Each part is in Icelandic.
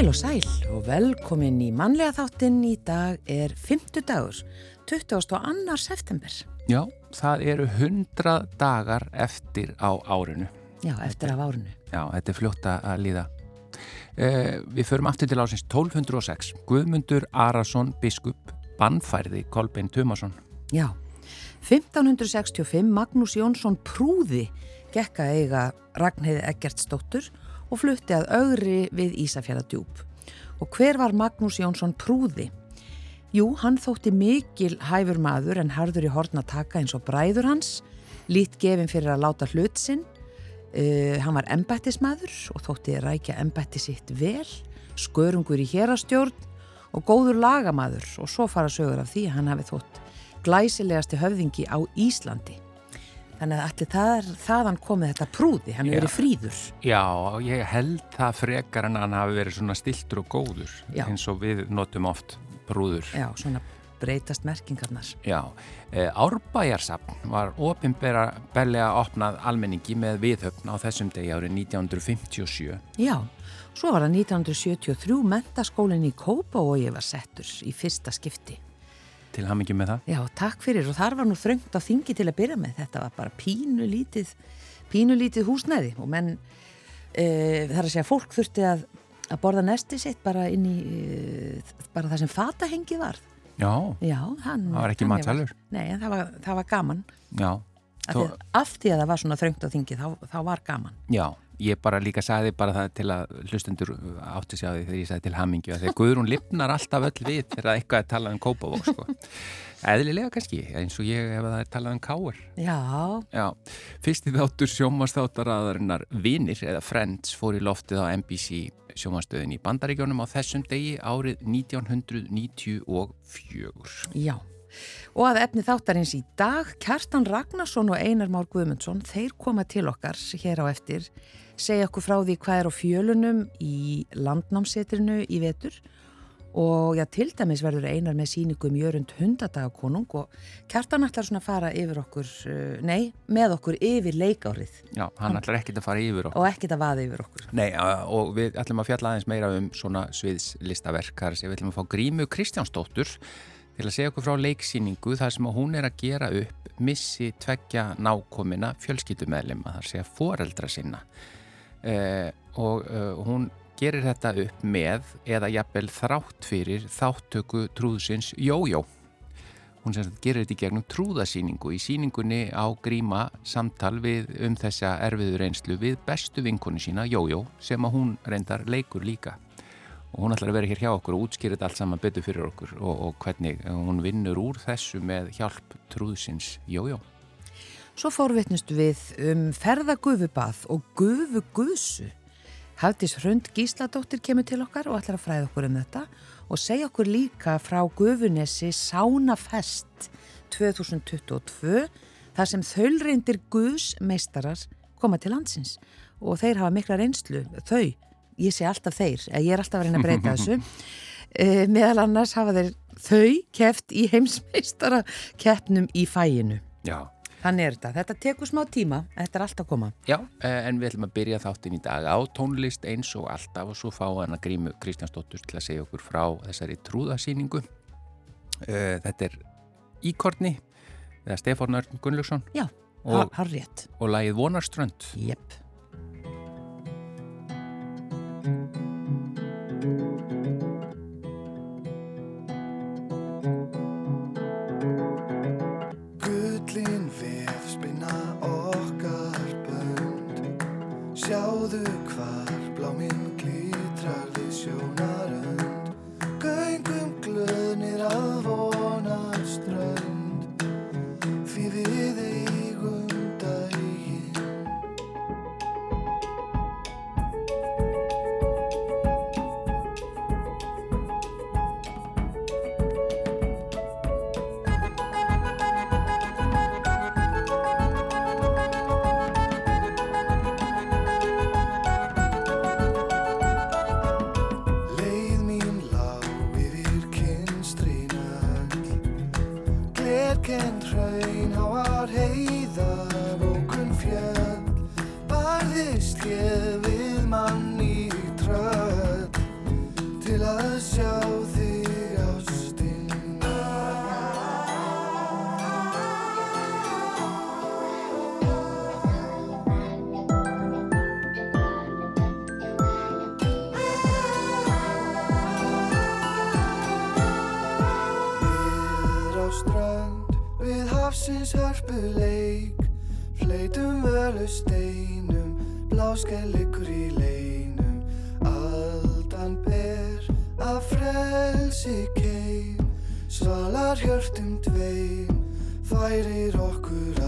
Heil og sæl og velkomin í mannlega þáttinn í dag er 50 dagur, 22. september. Já, það eru 100 dagar eftir á árinu. Já, eftir af árinu. Já, þetta er fljótt að líða. Eh, við förum aftur til ásins 1206. Guðmundur Arason biskup bannfærði Kolbein Tumason. Já, 1565 Magnús Jónsson prúði gekka eiga Ragnheiði Eggertsdóttur og flutti að augri við Ísafjörðadjúb. Og hver var Magnús Jónsson prúði? Jú, hann þótti mikil hæfur maður en harður í hortna taka eins og bræður hans, lít gefin fyrir að láta hlut sinn. Uh, hann var embættismadur og þótti rækja embætti sitt vel, skörungur í hérastjórn og góður lagamadur og svo fara sögur af því að hann hafi þótt glæsilegasti höfðingi á Íslandi. Þannig að allir það, þaðan komið þetta prúði, hann hefur verið fríður. Já, ég held það frekar en hann hafi verið svona stiltur og góður Já. eins og við notum oft brúður. Já, svona breytast merkingarnar. Já, e, Árbæjarsafn var ofinbera bellega opnað almenningi með viðhöfn á þessum degi árið 1957. Já, svo var það 1973 mentaskólinn í Kópavogi var settur í fyrsta skipti. Til hamingi með það? Já, takk fyrir og þar var nú þröngt á þingi til að byrja með. Þetta var bara pínu lítið, pínu lítið húsnæði og menn, e, þar að segja, fólk þurfti að, að borða nesti sitt bara inn í, e, bara það sem fatahengi var. Já, Já, hann... það var ekki þannig matsalur. Nei, það var, það var gaman. Já, af því að það var svona þröngt á þingi, þá, þá var gaman. Já, ég bara líka sagði bara það til að hlustundur átti sig á því þegar ég sagði til hamingju að þegar Guðrún lifnar alltaf öll við þegar eitthvað er talað um kópavók sko. Eðlilega kannski, eins og ég hef að það er talað um káur. Já, Já, fyrsti þáttur sjómanstáttarraðarinnar Vinir eða Friends fór í loftið á NBC sjómanstöðin í Bandaríkjónum á þessum degi árið 1994. já. Og að efni þáttarins í dag, Kjartan Ragnarsson og Einar Már Guðmundsson, þeir koma til okkar hér á eftir, segja okkur frá því hvað er á fjölunum í landnámsetrinu í vetur og já, til dæmis verður Einar með síningum Jörund hundadagakonung og Kjartan ætlar svona að fara yfir okkur, uh, nei, með okkur yfir leikárið Já, hann ætlar ekkit að fara yfir okkur. og ekkit að vaða yfir okkur. Nei, og við ætlum að fjalla aðeins meira um svona sviðslistaverk, þar sem við ætlum að fá Grímu Kristjánsdóttur til að segja okkur frá leiksýningu þar sem hún er að gera upp missi tveggja nákomina fjölskyldumæðlim að það segja foreldra sinna eh, og eh, hún gerir þetta upp með eða jafnvel þrátt fyrir þáttöku trúðsins Jójó hún sem gerir þetta í gegnum trúðasýningu í sýningunni á gríma samtal við um þessa erfiður einslu við bestu vinkonu sína Jójó sem að hún reyndar leikur líka og hún ætlar að vera hér hjá okkur og útskýra þetta allt saman betur fyrir okkur og, og hvernig hún vinnur úr þessu með hjálp trúðsins Jójó. Svo fórvittnust við um ferðagufubað og gufugusu. Hafdís Hrund Gísladóttir kemur til okkar og ætlar að fræða okkur um þetta og segja okkur líka frá gufunesi Sánafest 2022 þar sem þaulreindir guðsmeistarar koma til landsins og þeir hafa mikla reynslu, þau, ég sé alltaf þeir, eh, ég er alltaf að reyna að breyta þessu, e, meðal annars hafa þeir þau keft í heimsmeistara keppnum í fæinu. Já. Þannig er þetta. Þetta tekur smá tíma, þetta er allt að koma. Já, eh, en við ætlum að byrja þáttin í dag á tónlist eins og alltaf og svo fá hann að grímu Kristjánsdóttur til að segja okkur frá þessari trúðasýningu. Eh, Þetta er Íkorni, eða Stefán Örn Gunnlaugsson Já, og, har rétt. og lagið Vonarströnd. Jepp. de Borgin hraun háar heiðar okkur fjöld Barðist ég við mann í tröll. Til að sjá þér hafsins hörpuleik. Fleitum völu steinum. Bláskellikur í leinum Aldan ber að frelsi keim. Svalar hjörtum tveim. Færir okkur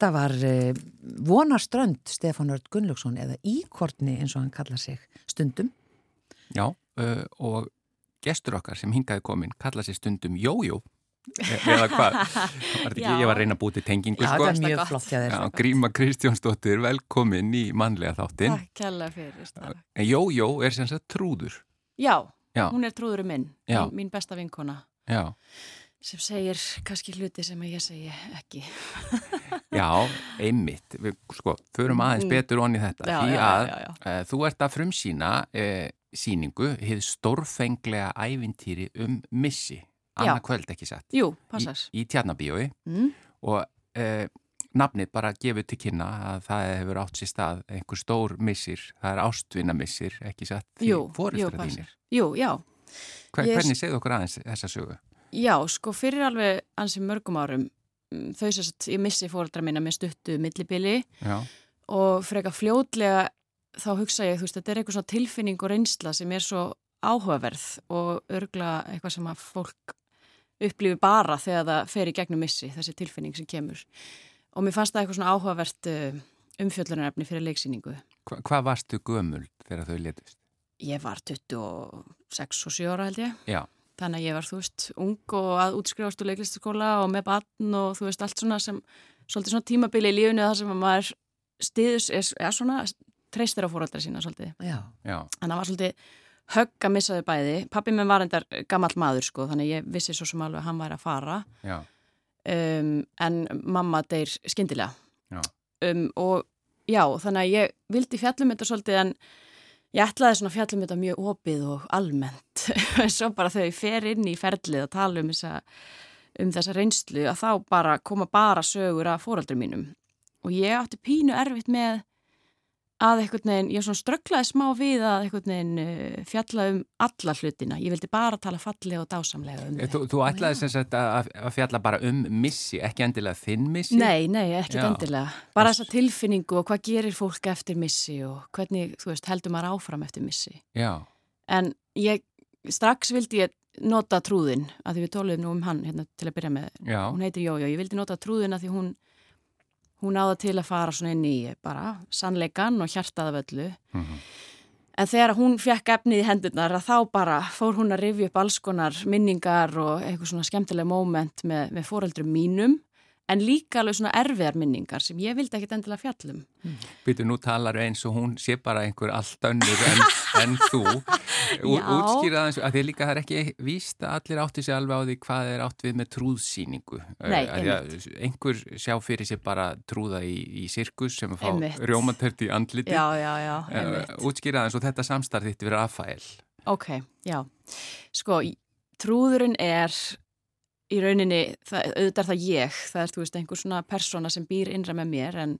Þetta var uh, Vonarströnd Stefán Örd Gunnlaugsson eða Íkortni eins og hann kallar sig stundum. Já, uh, og gestur okkar sem hingaði komin kalla sér stundum Jójó e- eða hvað, Já. ég var að reyna að búið til tengingu Já, sko. þetta er mjög flott. Já, Gríma Kristjánsdóttir, velkomin í mannlega þáttin. Takk kærlega fyrir Jójó er sem sagt trúður. Já, Já. hún er trúðurum minn, Já. mín, mín besta vinkona Já, sem segir kannski hluti sem ég segi ekki. já, einmitt. Við, sko, förum aðeins Mm. betur onni þetta. Já, því að já, já. Uh, þú ert að frumsýna uh, síningu, hið stórfenglega ævintýri um missi. Annað kvöld ekki satt. Jú, Í, passar. í tjarnabíói Mm. og uh, nafnið bara gefur til kynna að það hefur átt sér stað einhver stór missir, það er ástvinna missir, ekki satt því fóristra þínir. Jú, já. Hver, Ég- Hvernig segðu okkur aðeins þessa sögu? Já, sko fyrir alveg ansi mörgum árum mm, þau sem sagt, ég missi fóreldra mína með stuttu millibili Já, og freka fljótlega þá hugsa ég, þú veist, þetta er eitthvað svona tilfinning og reynsla sem er svo áhugaverð og örgla eitthvað sem að fólk upplifir bara þegar það fer í gegnum missi, þessi tilfinning sem kemur. Og mér fannst það eitthvað svona áhugavert uh, umfjöllunarefni fyrir leiksýningu. Hva, hvað varstu gömul þegar þau letist? Ég var 26 og 7 ára held ég. Já, Þannig að ég var, þú veist, ung og að útskrifast úr leiklistaskóla og með batn og þú veist, allt svona sem, svolítið svona tímabili í lífunu þar sem að maður stiðus, er, svona, treystir á fóröldra sína svolítið. Já, já, Þannig að það var svolítið högg að missa þau bæði. Pappi minn var endar gamall maður, sko, þannig að ég vissi svo sem alveg að hann væri að fara. já, Um, en mamma deyr skyndilega. Já. Um, og já, þannig að ég vildi fjallum þetta svolítið en ég ætlaði svona fjallum þetta mjög opið og almennt. Svo bara þegar ég fer inn í ferlið að tala um þessa, um þessa reynslu að þá bara koma bara sögur af fóraldri mínum. Og ég átti pínu erfitt með að einhvern veginn, ég svona strögglaði smá við að einhvern veginn uh, fjalla um alla hlutina, ég vildi bara tala fallega og dásamlega um þau. Þú, þú ætlaði sem sagt að, að fjalla bara um missi, ekki endilega þinn missi? Nei, nei, ekki endilega, bara þessa tilfinningu og hvað gerir fólk eftir missi og hvernig, þú veist, heldur maður áfram eftir missi. Já. En ég, strax vildi ég nota trúðin, að því við tóluðum nú um hann hérna, til að byrja með, Já. hún heitir Jójó, ég vildi nota trúðin að því hún hún áða til að fara svona inn í bara sannleikan og hjartaða völlu mm -hmm. en þegar hún fekk efnið í hendurnar að þá bara fór hún að rifja upp alls konar minningar og eitthvað svona skemmtileg móment með, með fóreldrum mínum en líka alveg svona erfiðar minningar sem ég vildi ekkit endilega fjallum. Mm. Býtu, nú talar eins og hún sé bara einhver allt önnur en, en þú. Útskýra það eins og að því líka það er ekki víst að allir átti sér alveg á því hvað er átt við með trúðsýningu. Nei, einmitt. Einhver sjá fyrir sér bara trúða í, í sirkus sem að fá rjómatört í andliti. Já, já, já, einmitt. Útskýra það eins og þetta samstarf þitt við Rafael. Ok, já. Sko, trúðurinn er í rauninni, það, auðvitað er það ég, það er, þú veist, einhver svona persóna sem býr innra með mér, en,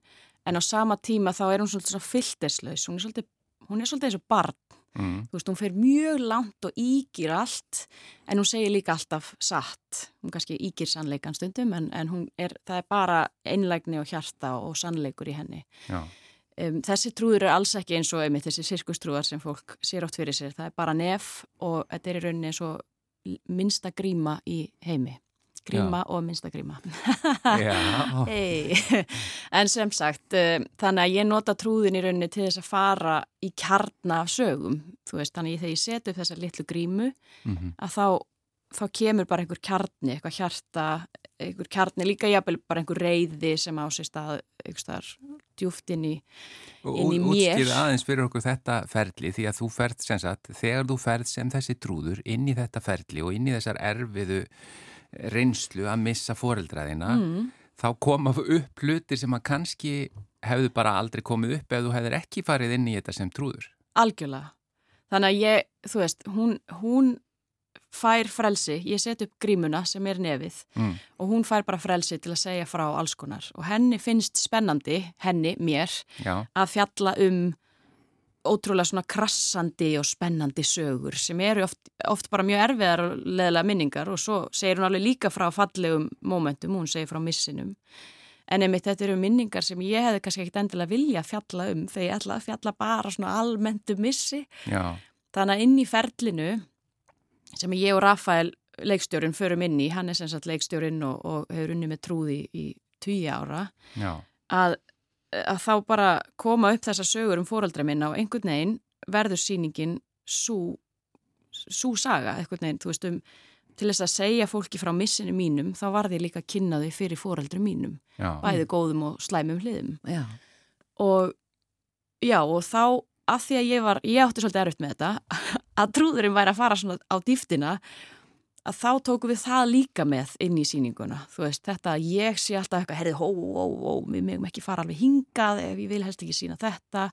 en á sama tíma þá er hún svolítið svona fyllteslaus, hún er svolítið, hún er svolítið eins og barn, mm. þú veist, hún fer mjög langt og ígir allt, en hún segir líka alltaf satt, hún kannski ígir sannleikan stundum, en, en hún er, það er bara einlægni og hjarta og sannleikur í henni. Um, þessi trúður er alls ekki eins og einmitt þessi sirkustrúðar sem fólk sér oft fyrir sér, það er bara nef og þetta er í rauninni eins og minnsta gríma í heimi gríma Já. og minnsta gríma hey. en sem sagt uh, þannig að ég nota trúðin í rauninni til þess að fara í kjarna af sögum, þú veist, þannig að þegar ég set upp þessa litlu grímu mm -hmm. að þá, þá kemur bara einhver kjarni eitthvað hjarta, einhver kjarni líka jafnvel bara einhver reyði sem á sér stað, einhver djúft inn í, inn í mér. Útskýða aðeins fyrir okkur þetta ferli því að þú ferð sem sagt, þegar þú ferð sem þessi trúður inn í þetta ferli og inn í þessar erfiðu reynslu að missa foreldraðina, mm. þá koma upp hlutir sem að kannski hefðu bara aldrei komið upp ef þú hefðir ekki farið inn í þetta sem trúður. Algjörlega. Þannig að ég, þú veist, hún, hún fær frelsi, ég set upp grímuna sem er nefið mm. og hún fær bara frelsi til að segja frá alls konar og henni finnst spennandi, henni, mér, Já. að fjalla um ótrúlega svona krassandi og spennandi sögur sem eru oft, oft bara mjög erfiðar og leðilega minningar og svo segir hún alveg líka frá fallegum mómentum, hún segir frá missinum en einmitt þetta eru minningar sem ég hefði kannski ekkit endilega vilja fjalla um þegar ég ætla að fjalla bara svona almennt um missi Já. þannig að inn í ferlinu sem ég og Rafael leikstjórin förum inn í, hann er sem sagt leikstjórin og, og hefur unni með trúði í tíu ára að, að þá bara koma upp þessa sögur um fóraldra minna og einhvern veginn verður síningin svo svo saga, einhvern veginn, þú veist um til þess að segja fólki frá missinu mínum þá var því líka kynnaði fyrir fóraldru mínum já. bæði góðum og slæmum hliðum já. og já og þá að því að ég var, ég átti svolítið erfitt með þetta að trúðurinn væri að fara svona á dýftina að þá tóku við það líka með inn í síninguna þú veist, þetta að ég sé alltaf eitthvað herrið, hó, hó, hó, við mögum ekki fara alveg hingað ef ég vil helst ekki sína þetta.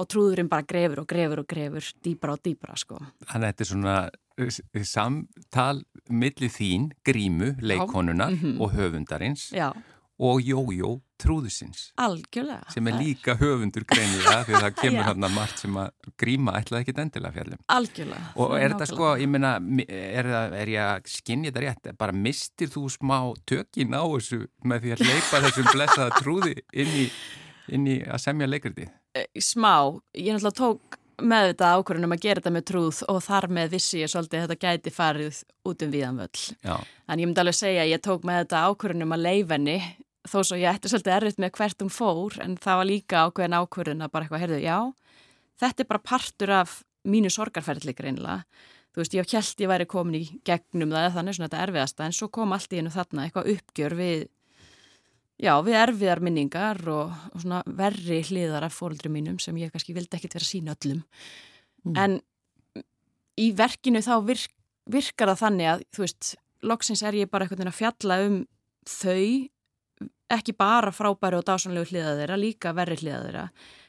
Og trúðurinn bara grefur og grefur og grefur dýbra og dýbra, sko. Þannig að þetta er svona uh, samtal millir þín, grímu, leikonunar mm -hmm. og höfundarins. Já og Jójó trúðusins Algjörlega. sem er líka höfundur greinilega því það kemur hann að margt sem að gríma ætlaði ekki endilega fjallum Algjörlega. og er þetta sko, ég meina er, er ég að skinni þetta rétt bara mistir þú smá tökin á þessu með því að leipa þessum blessaða trúði inn í, inn í að semja leikriti? Eh, smá, ég náttúrulega tók með þetta ákvörðunum að gera þetta með trúð og þar með vissi ég svolítið að þetta gæti farið út um viðanvöld. En ég myndi alveg segja að ég tók með þetta ákvörðunum að leifinni þó svo ég ætti svolítið erfitt með hvert hún fór en það var líka ákveðin ákvörðin að bara eitthvað, heyrðu, já, þetta er bara partur af mínu sorgarferðli greinlega. Þú veist, ég held ég væri komin í gegnum það eða þannig svona þetta erfiðasta en svo kom allt í hennu þarna eitthvað uppgjör við, já, við erfiðar minningar og, og svona verri hliðar af fóröldri mínum sem ég kannski vildi ekkit vera sína öllum. Mm. En í verkinu þá virk, virkar það þannig að, þú veist, loksins er ég bara eitthvað að fjalla um þau ekki bara frábæri og dásanlegu hliða þeirra, líka verri hliða þeirra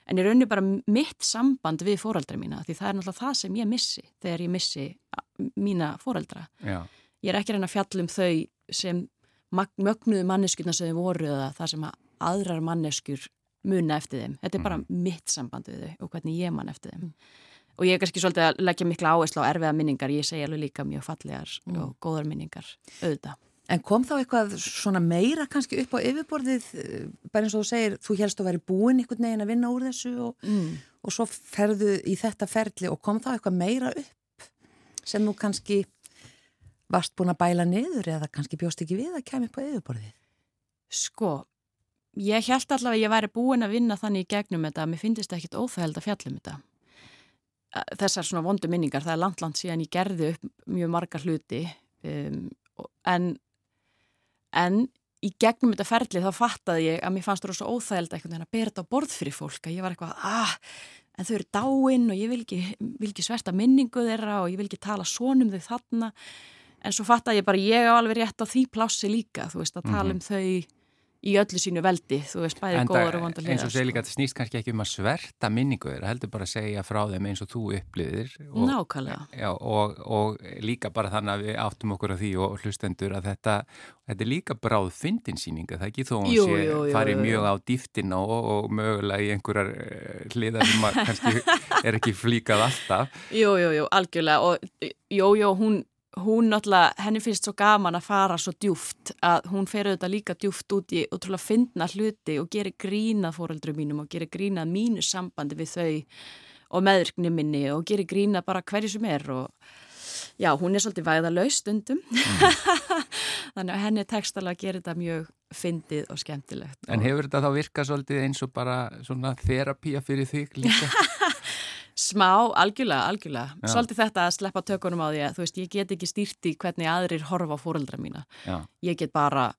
en ég raunir bara mitt samband við fóreldra mína því það er náttúrulega það sem ég missi þegar ég missi mína fóreldra Já. ég er ekki reyna að fjalla um þau sem mögnuðu manneskjurna sem þau voru eða það sem aðrar manneskjur muna eftir þeim. Þetta er bara mm. mitt samband við þau og hvernig ég man eftir þeim. Mm. Og ég er kannski svolítið að leggja mikla áherslu á erfiða minningar, ég segja alveg líka mjög fallegar mm. og góðar minningar auðvitað. En kom þá eitthvað svona meira kannski upp á yfirborðið, eh, bara eins og þú segir, þú helst að veri búin einhvern veginn að vinna úr þessu og, mm. og svo ferðu í þetta ferli og kom þá eitthvað meira upp sem þú kannski varst búin að bæla niður eða kannski bjóst ekki við að kemja upp á yfirborðið? Sko, ég held allavega að ég væri búin að vinna þannig í gegnum þetta að mér finnist ekkit óþægild að fjallum þetta. Þessar svona vondu minningar, það er langt langt síðan ég gerði upp mjög margar hluti um, en, en í gegnum þetta ferli þá fattaði ég að mér fannst það svo óþægild að bera þetta á borð fyrir fólk, að ég var eitthvað, ah, en þau eru dáinn og ég vil ekki, vil ekki sverta minningu þeirra og ég vil ekki tala svonum þau þarna en svo fattaði ég bara, ég á alveg rétt á því plássi líka, þú veist, að tala mhm. um þau í öllu sínu veldi, þú veist, bæði góður og vandar hliðar. En svo segir líka að þetta snýst kannski ekki um að sverta minningu þeirra, heldur bara að segja frá þeim eins og þú upplýðir. Nákvæmlega. Já, og, og líka bara þannig að við áttum okkur á því og hlustendur að þetta, þetta er líka bráð fyndinsýninga, það ekki þó hún jú, sé farið mjög á dýftina og, og mögulega í einhverjar eh, hliðar sem kannski er ekki flíkað alltaf. Jú, jú, jú, algjörlega og jú, jú, hún hún náttúrulega, henni finnst svo gaman að fara svo djúft að hún fer auðvitað líka djúft út í og trúlega finna hluti og gerir grínað fóreldrum mínum og gerir grínað mínu sambandi við þau og meðvirkni minni og gerir grínað bara hverju sem er og já, hún er svolítið væðalauð stundum mm. þannig að henni tekstalega gerir þetta mjög fyndið og skemmtilegt En hefur þetta þá virkað svolítið eins og bara svona þerapía fyrir þig líka? Smá, algjörlega, algjörlega. Já. Svolítið þetta að sleppa tökunum á því að þú veist, ég get ekki stýrti hvernig aðrir horfa á fóröldra mína. Já. Ég get bara,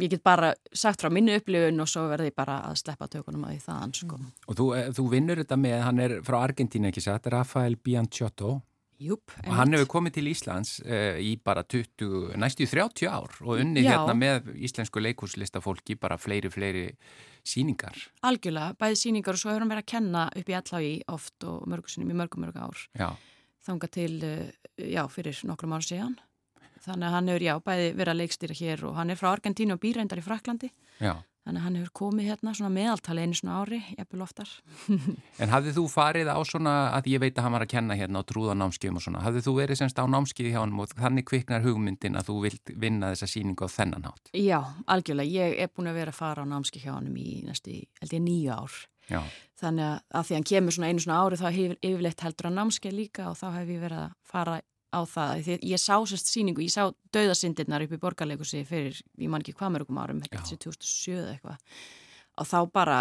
ég get bara sagt frá minnu upplifun og svo verði ég bara að sleppa tökunum á því þaðan, sko. Mm. Og þú, eh, þú vinnur þetta með, hann er frá Argentína ekki satt, Rafael Bianciotto. Júp. Og hann hefur komið til Íslands uh, í bara 20, næstu 30 ár og unni Já. hérna með íslensku leikúslista fólki bara fleiri, fleiri síningar. Algjörlega, bæði síningar og svo hefur hann verið að kenna upp í allagi oft og mörgursunum í mörgum mörg ár. Já. Þanga til, uh, já, fyrir nokkrum ára síðan. Þannig að hann hefur, já, bæði verið að leikstýra hér og hann er frá Argentínu og býrendar í Fraklandi. Já. Þannig að hann hefur komið hérna svona meðaltali einu svona ári, jafnvel oftar. en hafðið þú farið á svona, að ég veit að hann var að kenna hérna á trúðanámskjöfum og svona, hafðið þú verið semst á námskjöfi hjá hann og þannig kviknar hugmyndin að þú vilt vinna þessa síningu á þennan hátt? Já, algjörlega. Ég er búin að vera að fara á námskjöf hjá hann í næstu, held ég, nýju ár. Já. Þannig að, því hann kemur svona einu svona ári þá hefur yfirleitt heldur að námskjöf líka og þá hef ég verið að fara á það, því ég sá sérst síningu, ég sá dauðasindirnar upp í borgarleikusi fyrir, ég man ekki hvað mörgum árum, þetta er 2007 eða eitthvað. Og þá bara,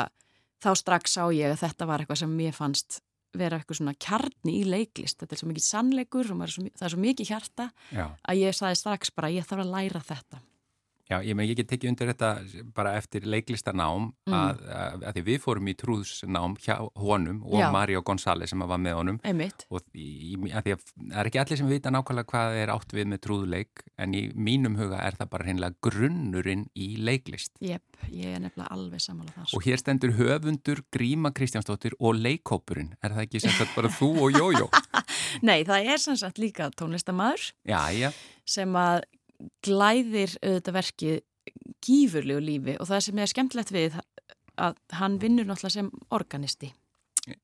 þá strax sá ég að þetta var eitthvað sem mér fannst vera eitthvað svona kjarni í leiklist. Þetta er svo mikið sannleikur og svo, það er svo mikið hjarta Já. að ég saði strax bara ég þarf að læra þetta Já, ég með ekki tekið undir þetta bara eftir leiklistanám mm. að, að, að við fórum í trúðsnám hjá honum og Já. Mario González sem var með honum Einmitt. og í, að að það er ekki allir sem vita nákvæmlega hvað er átt við með trúðleik en í mínum huga er það bara hreinlega grunnurinn í leiklist. Jep, ég er nefnilega alveg samála þar. Og hér stendur höfundur Gríma Kristjánsdóttir og leikópurinn, er það ekki sem sagt bara þú og Jójó? Nei, það er sem sagt líka tónlistamæður sem að glæðir auðvitað verkið gífurlegu lífi og það sem er skemmtilegt við að hann vinnur náttúrulega sem organisti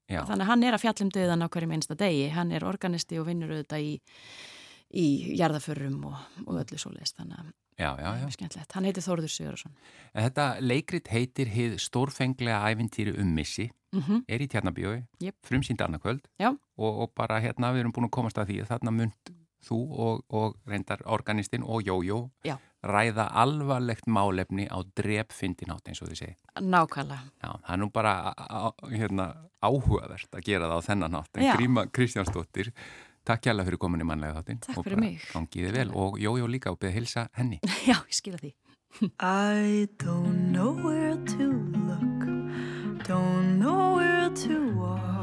Já. þannig að hann er að fjallum döðan á hverjum einsta degi, hann er organisti og vinnur auðvitað í, í jarðaförrum og, og öllu svo leiðist þannig að Já, já, já. Skemmtilegt. Hann heitir Þórður Sigurðarsson. Þetta leikrit heitir Hið stórfenglega ævintýri um missi, mm -hmm. er í tjarnabíói, yep. frumsýnd annarkvöld og, og bara hérna við erum búin að komast að því að þarna mynd þú og, og reyndar organistinn og Jójó ræða alvarlegt málefni á drepfyndinátt eins og þið segi. Nákvæmlega. Já, það er nú bara hérna, áhugavert að gera það á þennan nátt. En Já. Gríma Kristjánsdóttir, takk hjálpa fyrir komin í mannlega þáttin. Takk fyrir mig. Og gangiði vel og Jójó líka og beði hilsa henni. Já, ég skilja því. I don't know where to look Don't know where to walk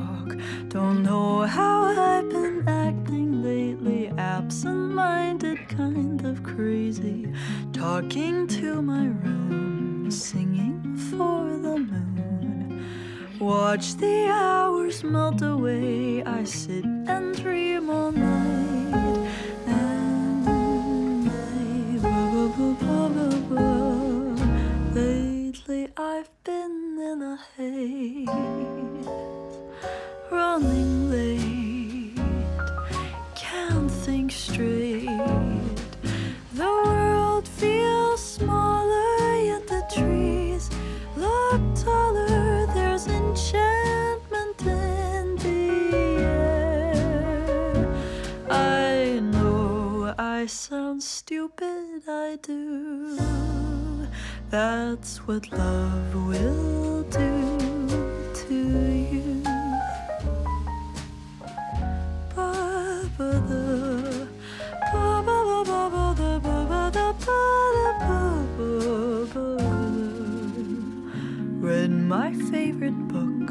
Don't know how I've been acting lately, absent minded, kind of crazy. Talking to my room, singing for the moon. Watch the hours melt away, I sit and dream all night. could I do? That's what love will do to you. Read my favorite book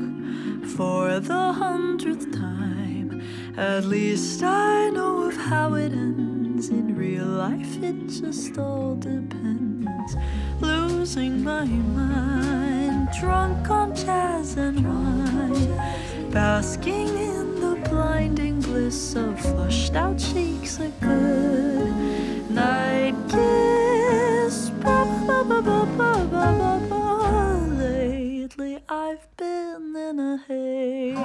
for the hundredth time. At least I know of how it ends. In real life, it just all depends. Losing my mind, drunk on jazz and wine, basking in the blinding bliss of flushed out cheeks, a good night kiss. Ba, ba, ba, ba, ba, ba, ba. Lately, I've been in a haze,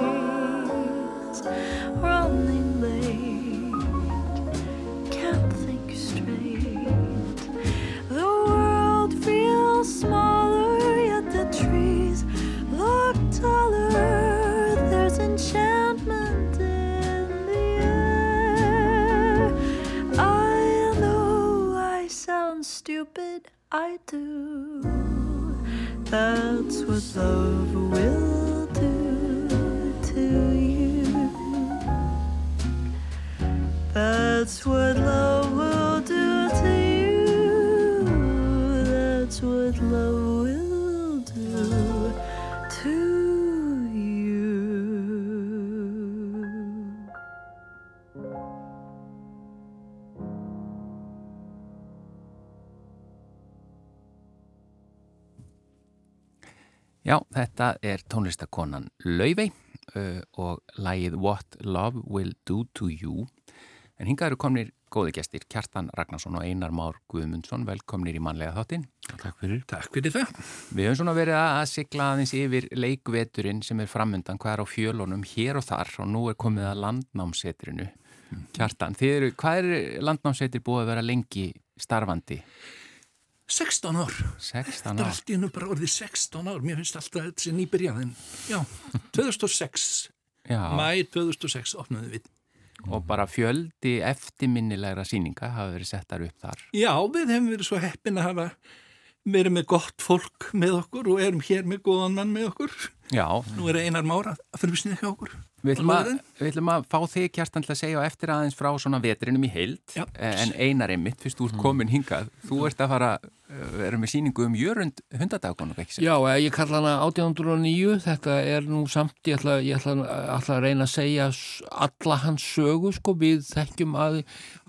þetta er tónlistakonan Laufey uh, og lægið What Love Will Do To You. En hingað eru komnir góði gestir, Kjartan Ragnarsson og Einar Már Guðmundsson, velkomnir í mannlega þáttinn. Takk fyrir. Takk fyrir það. Við höfum svona verið að sigla aðeins yfir leikveturinn sem er framöndan, hvað er á fjölunum hér og þar og nú er komið að landnámsetrinu. Kjartan, þið eru, hvað er landnámsetri búið að vera lengi starfandi? 16 ár. 16 Þetta er ár. allt í hennu bara orðið 16 ár. Mér finnst alltaf þetta sé nýbyrjaðin. Já, 2006, Já, mæ 2006 opnaði við. og bara fjöldi eftirminnilegra síninga hafa verið settar upp þar. Já, við hefum verið svo heppin að hafa verið með gott fólk með okkur og erum hér með góðan mann með okkur. Já, Nú er einar mára að fyrir snið hjá okkur. Við ætlum, að, við ætlum að fá þig kjartan til að segja á eftir aðeins frá svona vetrinum í heild. Já. eh, en einar einmitt, fyrst þú ert komin hingað. Þú ert að fara, eh, vera með síningu um jörund hundadagun og ekki sér Já, eh, ég kalla hana 1809, þetta er nú samt, ég ætla, ég ætla, ætla að reyna að segja alla hans sögu, sko, við þekkjum að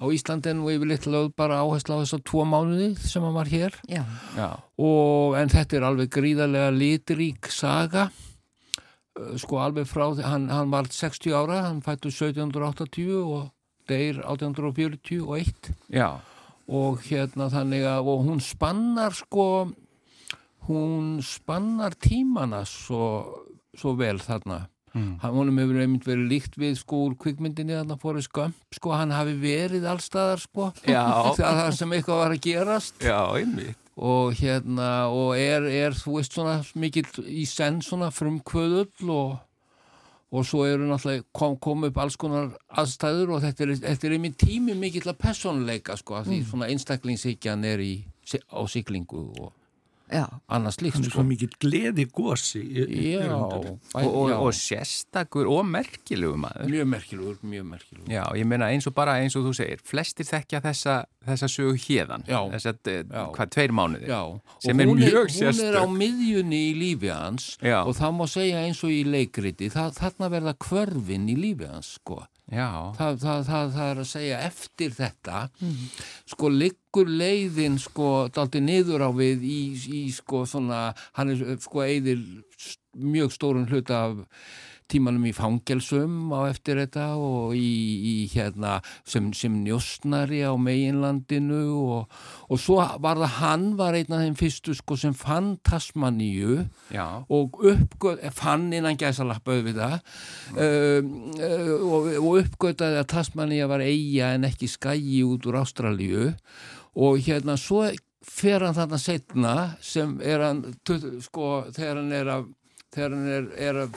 á Íslandin og yfirleitt lögð bara áherslu á þess að tvo mánuði sem hann var hér. Já, Já, og en þetta er alveg gríðarlega litrík saga sko alveg frá, því- hann, hann var 60 ára, hann fættu 1780 og deyr 1841 já, og hérna þannig að og hún spannar sko hún spannar tímana svo, svo vel þarna. Mm. hann hefur einmitt verið líkt við sko úr kvikmyndinni þarna fóri skömp sko hann hafi verið allstaðar sko. Það sem eitthvað var að gerast. Já, einmitt og hérna og er, er þú veist svona mikill í senn svona frumkvöðull og og svo eru náttúrulega kom, kom upp alls konar aðstæður og þetta er, þetta er einmitt tími mikill að personleika sko að því svona einstaklingshyggjan er í, á siglingu og annars líkt Hann er sko. svo mikið gleði gósi. Já, og, og, og sérstakur og merkilegu maður mjög merkilugur, mjög merkilugur Já, ég meina eins og bara eins og þú segir flestir þekkja þessa, þessa sögu hérðan Já. þess að, hvað, tveir mánuði Já, Sem og er mjög hún er á miðjunni í lífi hans Já. og það má segja eins og í leikriti það, þarna verða kvörfin í lífi hans sko Já, það, það, það, það er að segja eftir þetta sko liggur leiðin sko daldi niður á við í, í sko svona hann er sko eðir mjög stórun hluta af tímanum í fangelsum á eftir þetta og í, í hérna sem, sem njóstnari á meginlandinu og, og svo var það hann var einn af þeim fyrstu sko sem fann Tasmaníu Já. og uppgöð, fann innan gæsalappa við það um, uh, og, og uppgötaði að Tasmaníu var eiga en ekki skægi út úr Ástralíu og hérna svo fer hann þarna setna sem er hann sko þegar hann er að þegar hann er, er að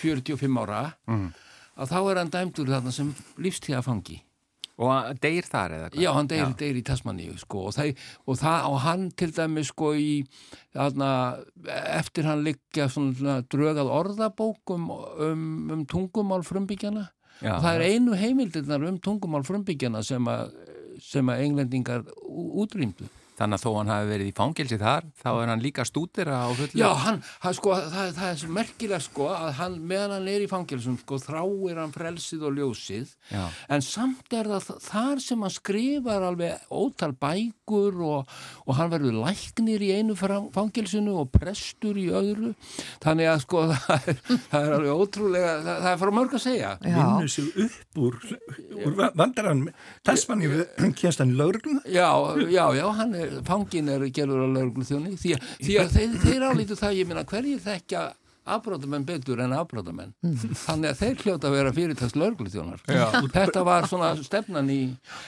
45 ára að þá er hann dæmdur þarna sem lífstíðafangi Og hann deyr þar eða hvað? Já, hann deyr, deyr í Tasmaníu sko og, það, og, það, og hann til dæmis sko í þarna, eftir hann liggja svona drögað orðabókum um, um tungumál frumbyggjana Já. og það er einu heimildirnar um tungumál frumbyggjana sem að englendingar útrýmdu Þannig að þó hann hafi verið í fangelsi þar, þá er hann líka stúdira á fullu. Já, hann, hann sko, það, það er svo merkilega sko að hann, meðan hann er í fangelsum sko, þráir hann frelsið og ljósið. Já. en samt er það þar sem hann skrifar alveg ótal bækur og, og hann verður læknir í einu fangelsinu og prestur í öðru. Þannig að sko það er, það er alveg ótrúlega, það, það er frá mörg að segja. Vinnu sig upp úr, úr vandarann Tasmanni kemst hann í laurugluna Já, já, já, hann er, fangin er gerður á lauruglu þjóni því að, þeir, þeir álítu það, ég minna, hverjir þekkja afbrótamenn betur en afbrótamenn þannig að þeir hljóta að vera fyrirtast lauruglu þjónar þetta var svona stefnan í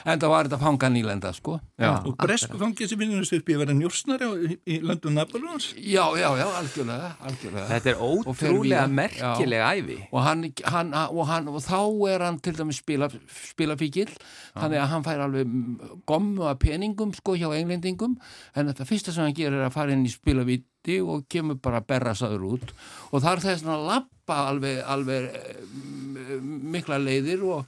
en það var þetta fanga nýlenda, sko. Já. og bresku fangilsi vinnur sig upp í að vera njósnari á- í, í landum Napoleons Já, já, já, algjörlega, algjörlega. Þetta er ótrúlega merkileg æfi. og, hann, hann, og, hann, og þá er hann til dæmis spila, spilafíkil þannig að hann fær alveg mm, gommu af peningum sko hjá englendingum. En þetta fyrsta sem hann gerir er að fara inn í spilavíti og kemur bara berrasaður út. Og það er þess að lappa alveg, alveg eh, mikla leiðir og,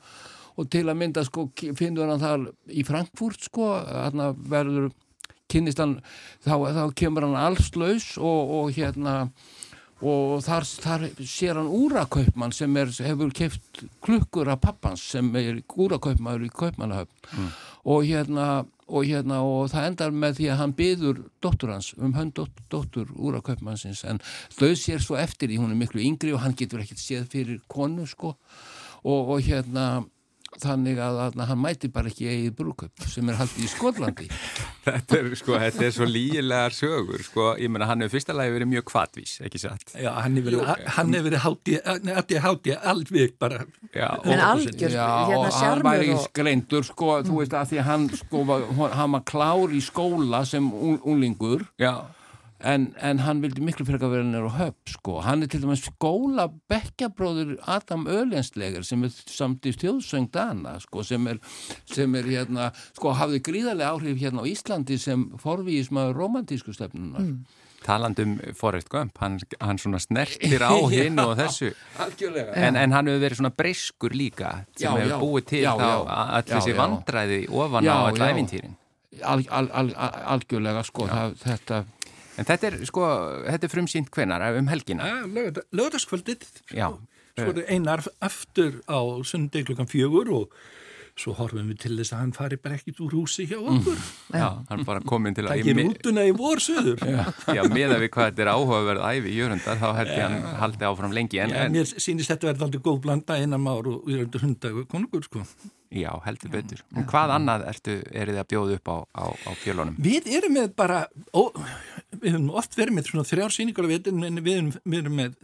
og til að mynda sko finnur hann þar í Frankfurt sko hann verður kynnist hann þá, þá kemur hann allslaus og, og hérna og þar, þar sér hann úrakaupmann sem er, hefur keft klukkur af pappans sem er úrakaupmaður í kaupmannahöfn og hérna og hérna og það endar með því að hann byður dóttur hans um hönd dótt, dóttur úrakaupmannsins en þau sér svo eftir því hún er miklu yngri og hann getur ekkert séð fyrir konu sko. Og, og hérna þannig að, að hann mæti bara ekki eigið brúköp sem er haldið í Skotlandi Þetta er, sko, þetta er svo lígilegar sögur, sko. Ég meina, hann hefur fyrsta lagi verið mjög kvatvís, ekki satt? Já, hann hefur verið, hátti, alveg bara Já. En og- algjör, Já, hérna og hann væri og... skreindur sko, þú veist að því hann sko, var- hann var klár í skóla sem ung- unglingur Já. En, en hann vildi miklu frekar vera nýr á höpp sko, hann er til dæmis skóla bekkjabróður Adam Öljensleger sem er samt í stjóðsöng Dana sko, sem er, sem er hérna, sko, hafði gríðarlega áhrif hérna á Íslandi sem forvíismaður romantísku stefnunar Taland um Forrest Gump, hann, hann svona snertir á hinn og þessu. Algjörlega En, en hann hefur verið svona breyskur líka sem Já, hefur já. búið til Já, að Já, þessi vandræði ofan Já, á all já. æfintýrin. al, al, al, al, algjörlega sko, það, þetta En þetta er, sko, þetta er frumsýnt hvenar um helgina. lögðarskvöldið Já. svo er einar aftur á sundi klukkan fjögur og svo horfum við til þess að hann fari bara ekkit úr húsi hjá okkur Já, hann er bara komin til að... það ger útuna í vorsöður Já, meða við hvað þetta er áhugaverð æfi í jörundar, þá held ég hann haldi áfram lengi. En, Já, en, mér sýnist þetta verði aldrei góð blanda einan már og við erum hundagu konungur sko. já, heldur betur. En hvað annað ertu, eru þið að bjóða upp á, á, á fjölunum? Við erum með bara, ó, við höfum oft verið með svona þrjár sýningar og við erum, við erum, við erum með,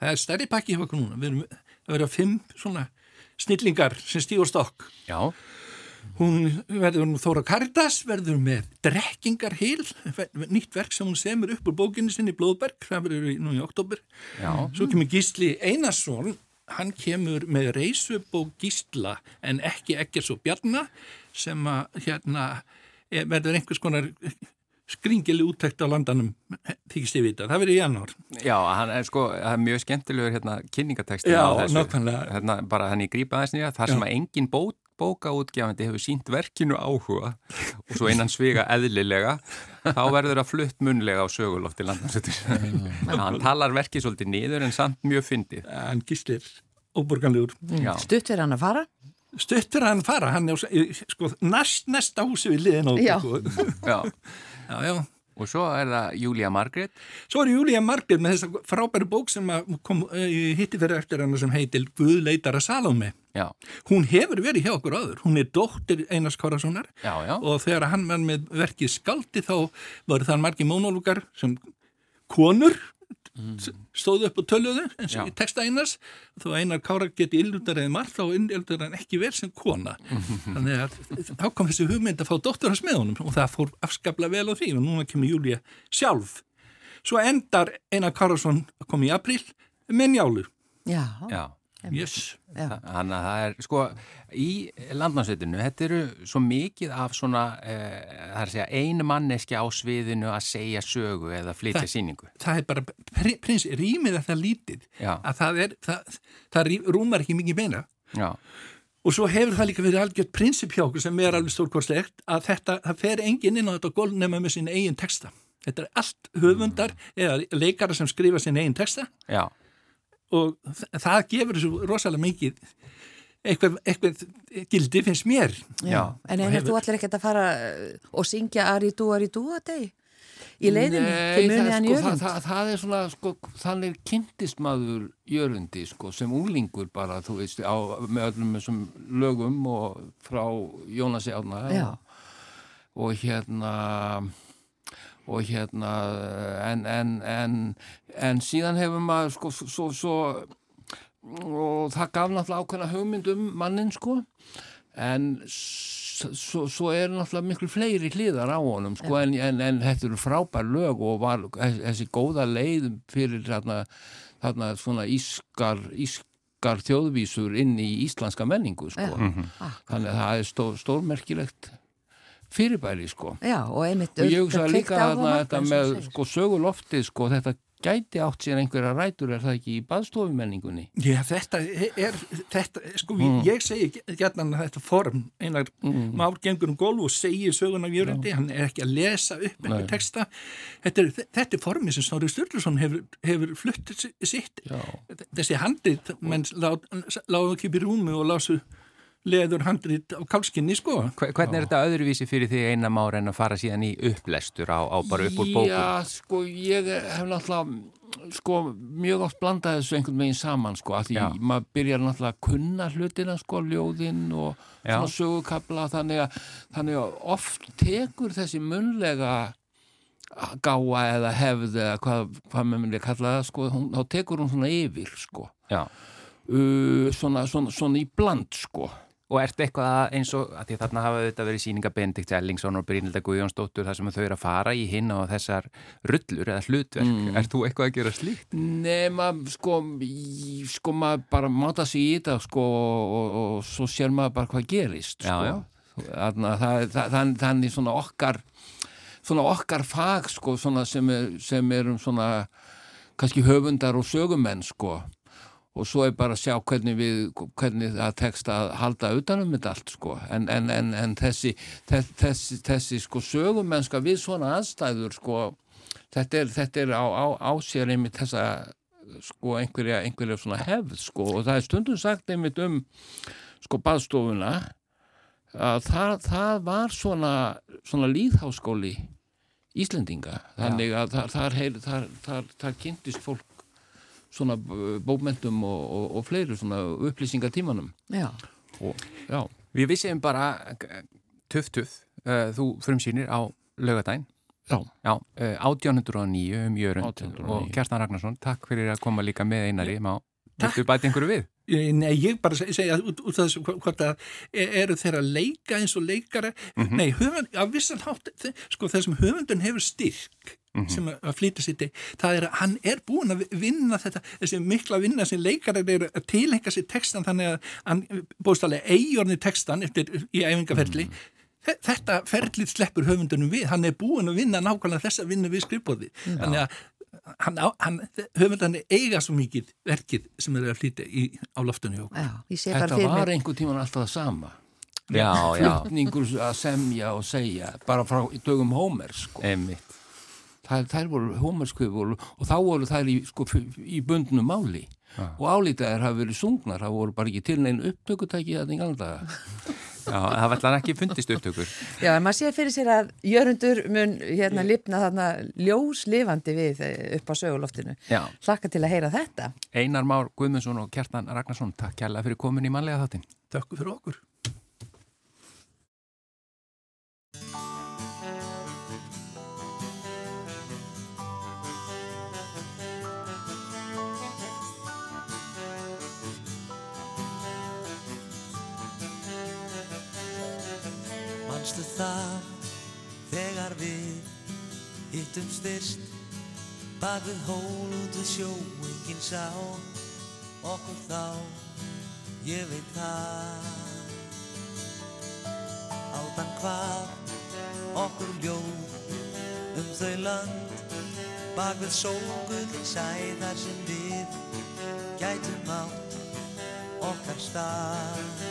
það er stærri pakki hjá okkur núna, við erum að vera fimm svona snillingar sem stígur stokk. Já, Hún verður nú Þóra Karitas, verður með Drekkingar Hill, nýtt verk sem hún semur upp úr bókinni sinni Blóðberg, það verður nú í oktober. já, Svo kemur Gísli Einarsson, hann kemur með reysubók Gísla en ekki ekkert svo bjarna sem að hérna er, verður einhvers konar skringili úttækt á landanum þykist ég vita, það verður í janúar. Já, hann er sko, það er mjög skemmtilegur hérna kynningateksti Já, á þessu. nákvæmlega. Hérna, bara hann í grípa aðeins nýja, þar sem að engin bó, bókaútgefandi hefur sínt verkinu áhuga og svo innan sviga eðlilega, þá verður það flutt munlega á sögulofti landnarsötur. hann talar verkið svolítið niður en samt mjög fyndið. hann Gísli er óborganlegur Já, Stutt fyrir hann að fara? Stuttur hann fara, hann er sko, næst næsta húsi við liðin á Já. já. Og svo er það Júlia Margrét. Svo er Júlia Margrét með þessa frábæru bók sem kom uh, hitti fyrir eftir hana sem heitil Guð leitara Salome. Já, Hún hefur verið hjá okkur áður. Hún er dóttir Einars já. og þegar hann var með verkið Skaldi þá voru það margi mónólúkar sem konur stóðu upp og töluðu eins og í texta Einars. Þó Einar Kára geti illundar eða margt þá illundar hann ekki vel sem kona. Þannig að þá kom þessi hugmynd að fá dóttur hans með honum og það fór afskaplega vel á því og núna kemur Júlia sjálf. Svo endar Einar Kárasson að koma í april með njálu. Já, Já, yes. já. þannig að það er, sko, í landnámsveitinu, þetta eru svo mikið af svona, eh, það er að segja, einu manneski á sviðinu að segja sögu eða flytja síningu. það er bara pri- prins, rýmið er það lítið Já. að það er, það, það rúmar ekki mikið meina Já, Og svo hefur það líka verið algjört prinsip hjá okkur sem er alveg stórkostlegt að þetta, það fer enginn inn á þetta gólf nema með sín eigin texta. Þetta er allt höfundar eða leikara sem skrifa sín eigin texta já, og það gefur þessu rosalega mikið eitthvað, eitthvað gildi finnst mér. Já. En Og einar hefur- þú ætlir ekki að fara uh, og syngja Ari dú, Ari dú að deg í leiðinni, til það, munið hann sko, það, jörund. það, það er svona, sko, þannig kynntist maður jörundi, sko, sem úlingur bara, þú veist, á, með öllum þessum lögum og frá Jónasi Árna Já. og, og hérna og hérna en, en, en, en síðan hefur maður, sko, svo, svo og það gaf náttúrulega ákveðna hugmynd um mannin, sko en svo, svo er náttúrulega miklu fleiri hliðar á honum sko, en, en, en þetta eru frábær lög og var þessi góða leið fyrir þarna, þarna svona ískar, ískar þjóðvísur inn í íslenska menningu sko. Já. þannig að það er stó, stórmerkilegt fyrirbæri sko. Já, og einmitt og ég hugsa líka honum, þetta með sko, söguloftið sko, þetta gæti átt sér einhverja rætur er það ekki í baðstofumenningunni Já, þetta er, þetta, sko, Mm. ég segi gætna að þetta form, einar Mm. már gengur um gólf og segir sögun af jörundi, hann er ekki að lesa upp einhver texta. Þetta er, þetta er formi sem Snorri Sturluson hefur, hefur flutt si- sitt. Já. Þessi handrit, menn láðu ekki upp í rúmi og lásu leður handrit á kálskinni, sko. Hve- hvernig er þetta öðruvísi fyrir því eina mára en að fara síðan í upplestur á, á bara upp úr bókum? Já, sko, ég hef náttúrulega sko, mjög oft blandað þessu einhvern veginn saman, sko, að því Já. maður byrjar náttúrulega að kunna hlutina, sko, ljóðinn og svona sögukabla, þannig að, þannig að oft tekur þessi munlega gáa eða hefð eða hvað, hvað með munlega kalla það, sko, hún, þá tekur hún svona yfir, sko, uh, svona, svona, svona í bland, sko. Og ert eitthvað að eins og, að því þarna hafa þetta verið síninga Benedikt Ellingsson og Brynilda Guðjónsdóttur þar sem þau eru að fara í hinn og þessar rullur eða hlutverk. Mm. Ert þú eitthvað að gera slíkt? Nema, sko, í- sko maður bara máta sig í þetta, sko, og, og, og svo sér maður bara hvað gerist, Já, sko. já. Þannig að það, það, það, þannig svona okkar, svona okkar fag, sko, svona sem, er, sem erum svona, kannski höfundar og sögumenn, sko. Og svo er bara að sjá hvernig við, hvernig það tekst að halda utanum þetta allt, sko. En, en, en, en þessi, þessi, þessi, þessi, sko, sögumennska við svona aðstæður, sko, þetta er, þetta er á, á, á sér einmitt þessa sko einhverja, einhverja svona hefð sko. Og það er stundum sagt einmitt um sko baðstofuna að það, það var svona svona líðháskóli Íslendinga. Þannig að þar, þar, þar, þar kynntist fólk svona bókmentum og, og, og fleiri svona upplýsingatímanum Já, og já, Við vissum bara tuff tuff, uh, þú frumsýnir á laugadaginn. já, Já, uh, 1809 um Jörund 1809. og Kjartan Ragnarsson, takk fyrir að koma líka með einari. Má, viltu bæta einhverju við? Eh, Nei, ég bara seg- segja út, út af þessu hvort að e- eru þeir að leika eins og leikara? Nei, höfund, af vissan hátt sko þessum höfundun hefur styrk sem að að flytja sitt í, það er að hann er búin að vinna þetta þessi mikla vinna sem leikarar eru að tilhenga sér textan þannig að hann bóðstallega eigorni textan eftir í æfingaferli. Þe- Þetta ferlið sleppur höfundunum við, hann er búin að vinna nákvæmlega þessa vinnu við skrifbóði þannig að hann, hann, höfundan eiga svo mikið verkið sem eru að flytja í, á loftunni þetta var mér. einhver tíman alltaf það sama. Já, já, flutningur að semja og segja bara frá dögum Hómers sko. þær, þær voru Hómerskvið og þá voru þær í, sko, í bundnu máli. Og álítaðir hafa verið sungnar það voru bara ekki til neinn upptökutæki þetta í galdaga Já, það var ekki fundist upptökur. Já, en maður sé fyrir sér að jörundur mun hérna lifna þarna ljóslifandi við eh, upp á söguloftinu. Já. Hlakka til að heyra þetta. Einar Már Guðmundsson og Kjartan Ragnarsson, takk kærlega fyrir komin í manlega þáttin. Takk fyrir okkur. Manstu það þegar við hittum styrst? Bak við hól út við sjó enginn sá okkur þá. Ég veit það. Aldan hvað okkur ljóð um þau land bak við sólgull sæðar sem við gætum átt okkar stað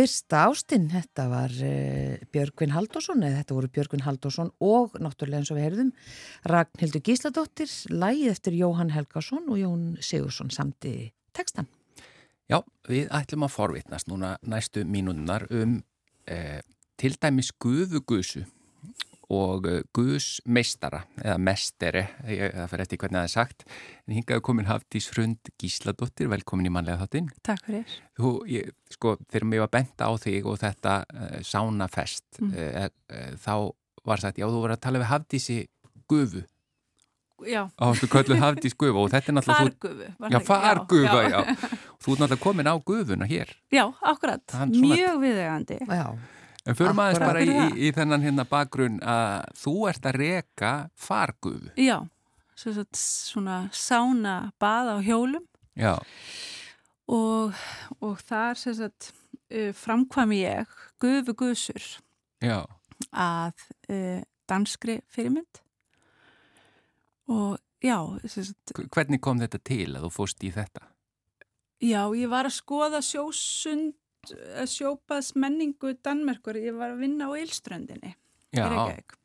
fyrsta ástinn, þetta var uh, Björgvin Halldórsson, eða þetta voru Björgvin Halldórsson og náttúrulega eins og við heyrðum Ragnhildur Gísladóttir, lægið eftir Jóhann Helgason og Jón Sigursson samti textan. Já, við ætlum að forvitnast núna næstu mínúnar um eh, til dæmis gufugusu og uh, gusmeistara eða mesteri, ég, það fyrir eftir hvernig það er sagt en hingaðu komin Hafdís Hrund Gísladóttir, velkomin í mannlega þáttinn Takk fyrir. Þú, ég, sko, þegar mér var benda á þig og þetta uh, sánafest Mm. uh, uh, þá var sagt, já, þú voru að tala við Hafdísi gufu Já, Hafdís gufu og þetta er náttúrulega þú- fargufu. var Já, fargufa, já. Þú ert náttúrulega komin á gufuna hér. Já, akkurat. Er Mjög viðegandi. En aðeins Akkúrat. bara í, í, í þennan hérna bakgrunn að þú ert að reka fargufu. Já, svo, svo, svona sána bað á hjólum Já, og, og þar sagt, uh, framkvæmi ég gufu gusur já, að uh, danskri fyrirmynd og já, sagt, hvernig kom þetta til að þú fóst í þetta? Já, ég var að skoða sjósund, eh, sjópaðs menningu Danmerkur, ég var að vinna á Reykjavík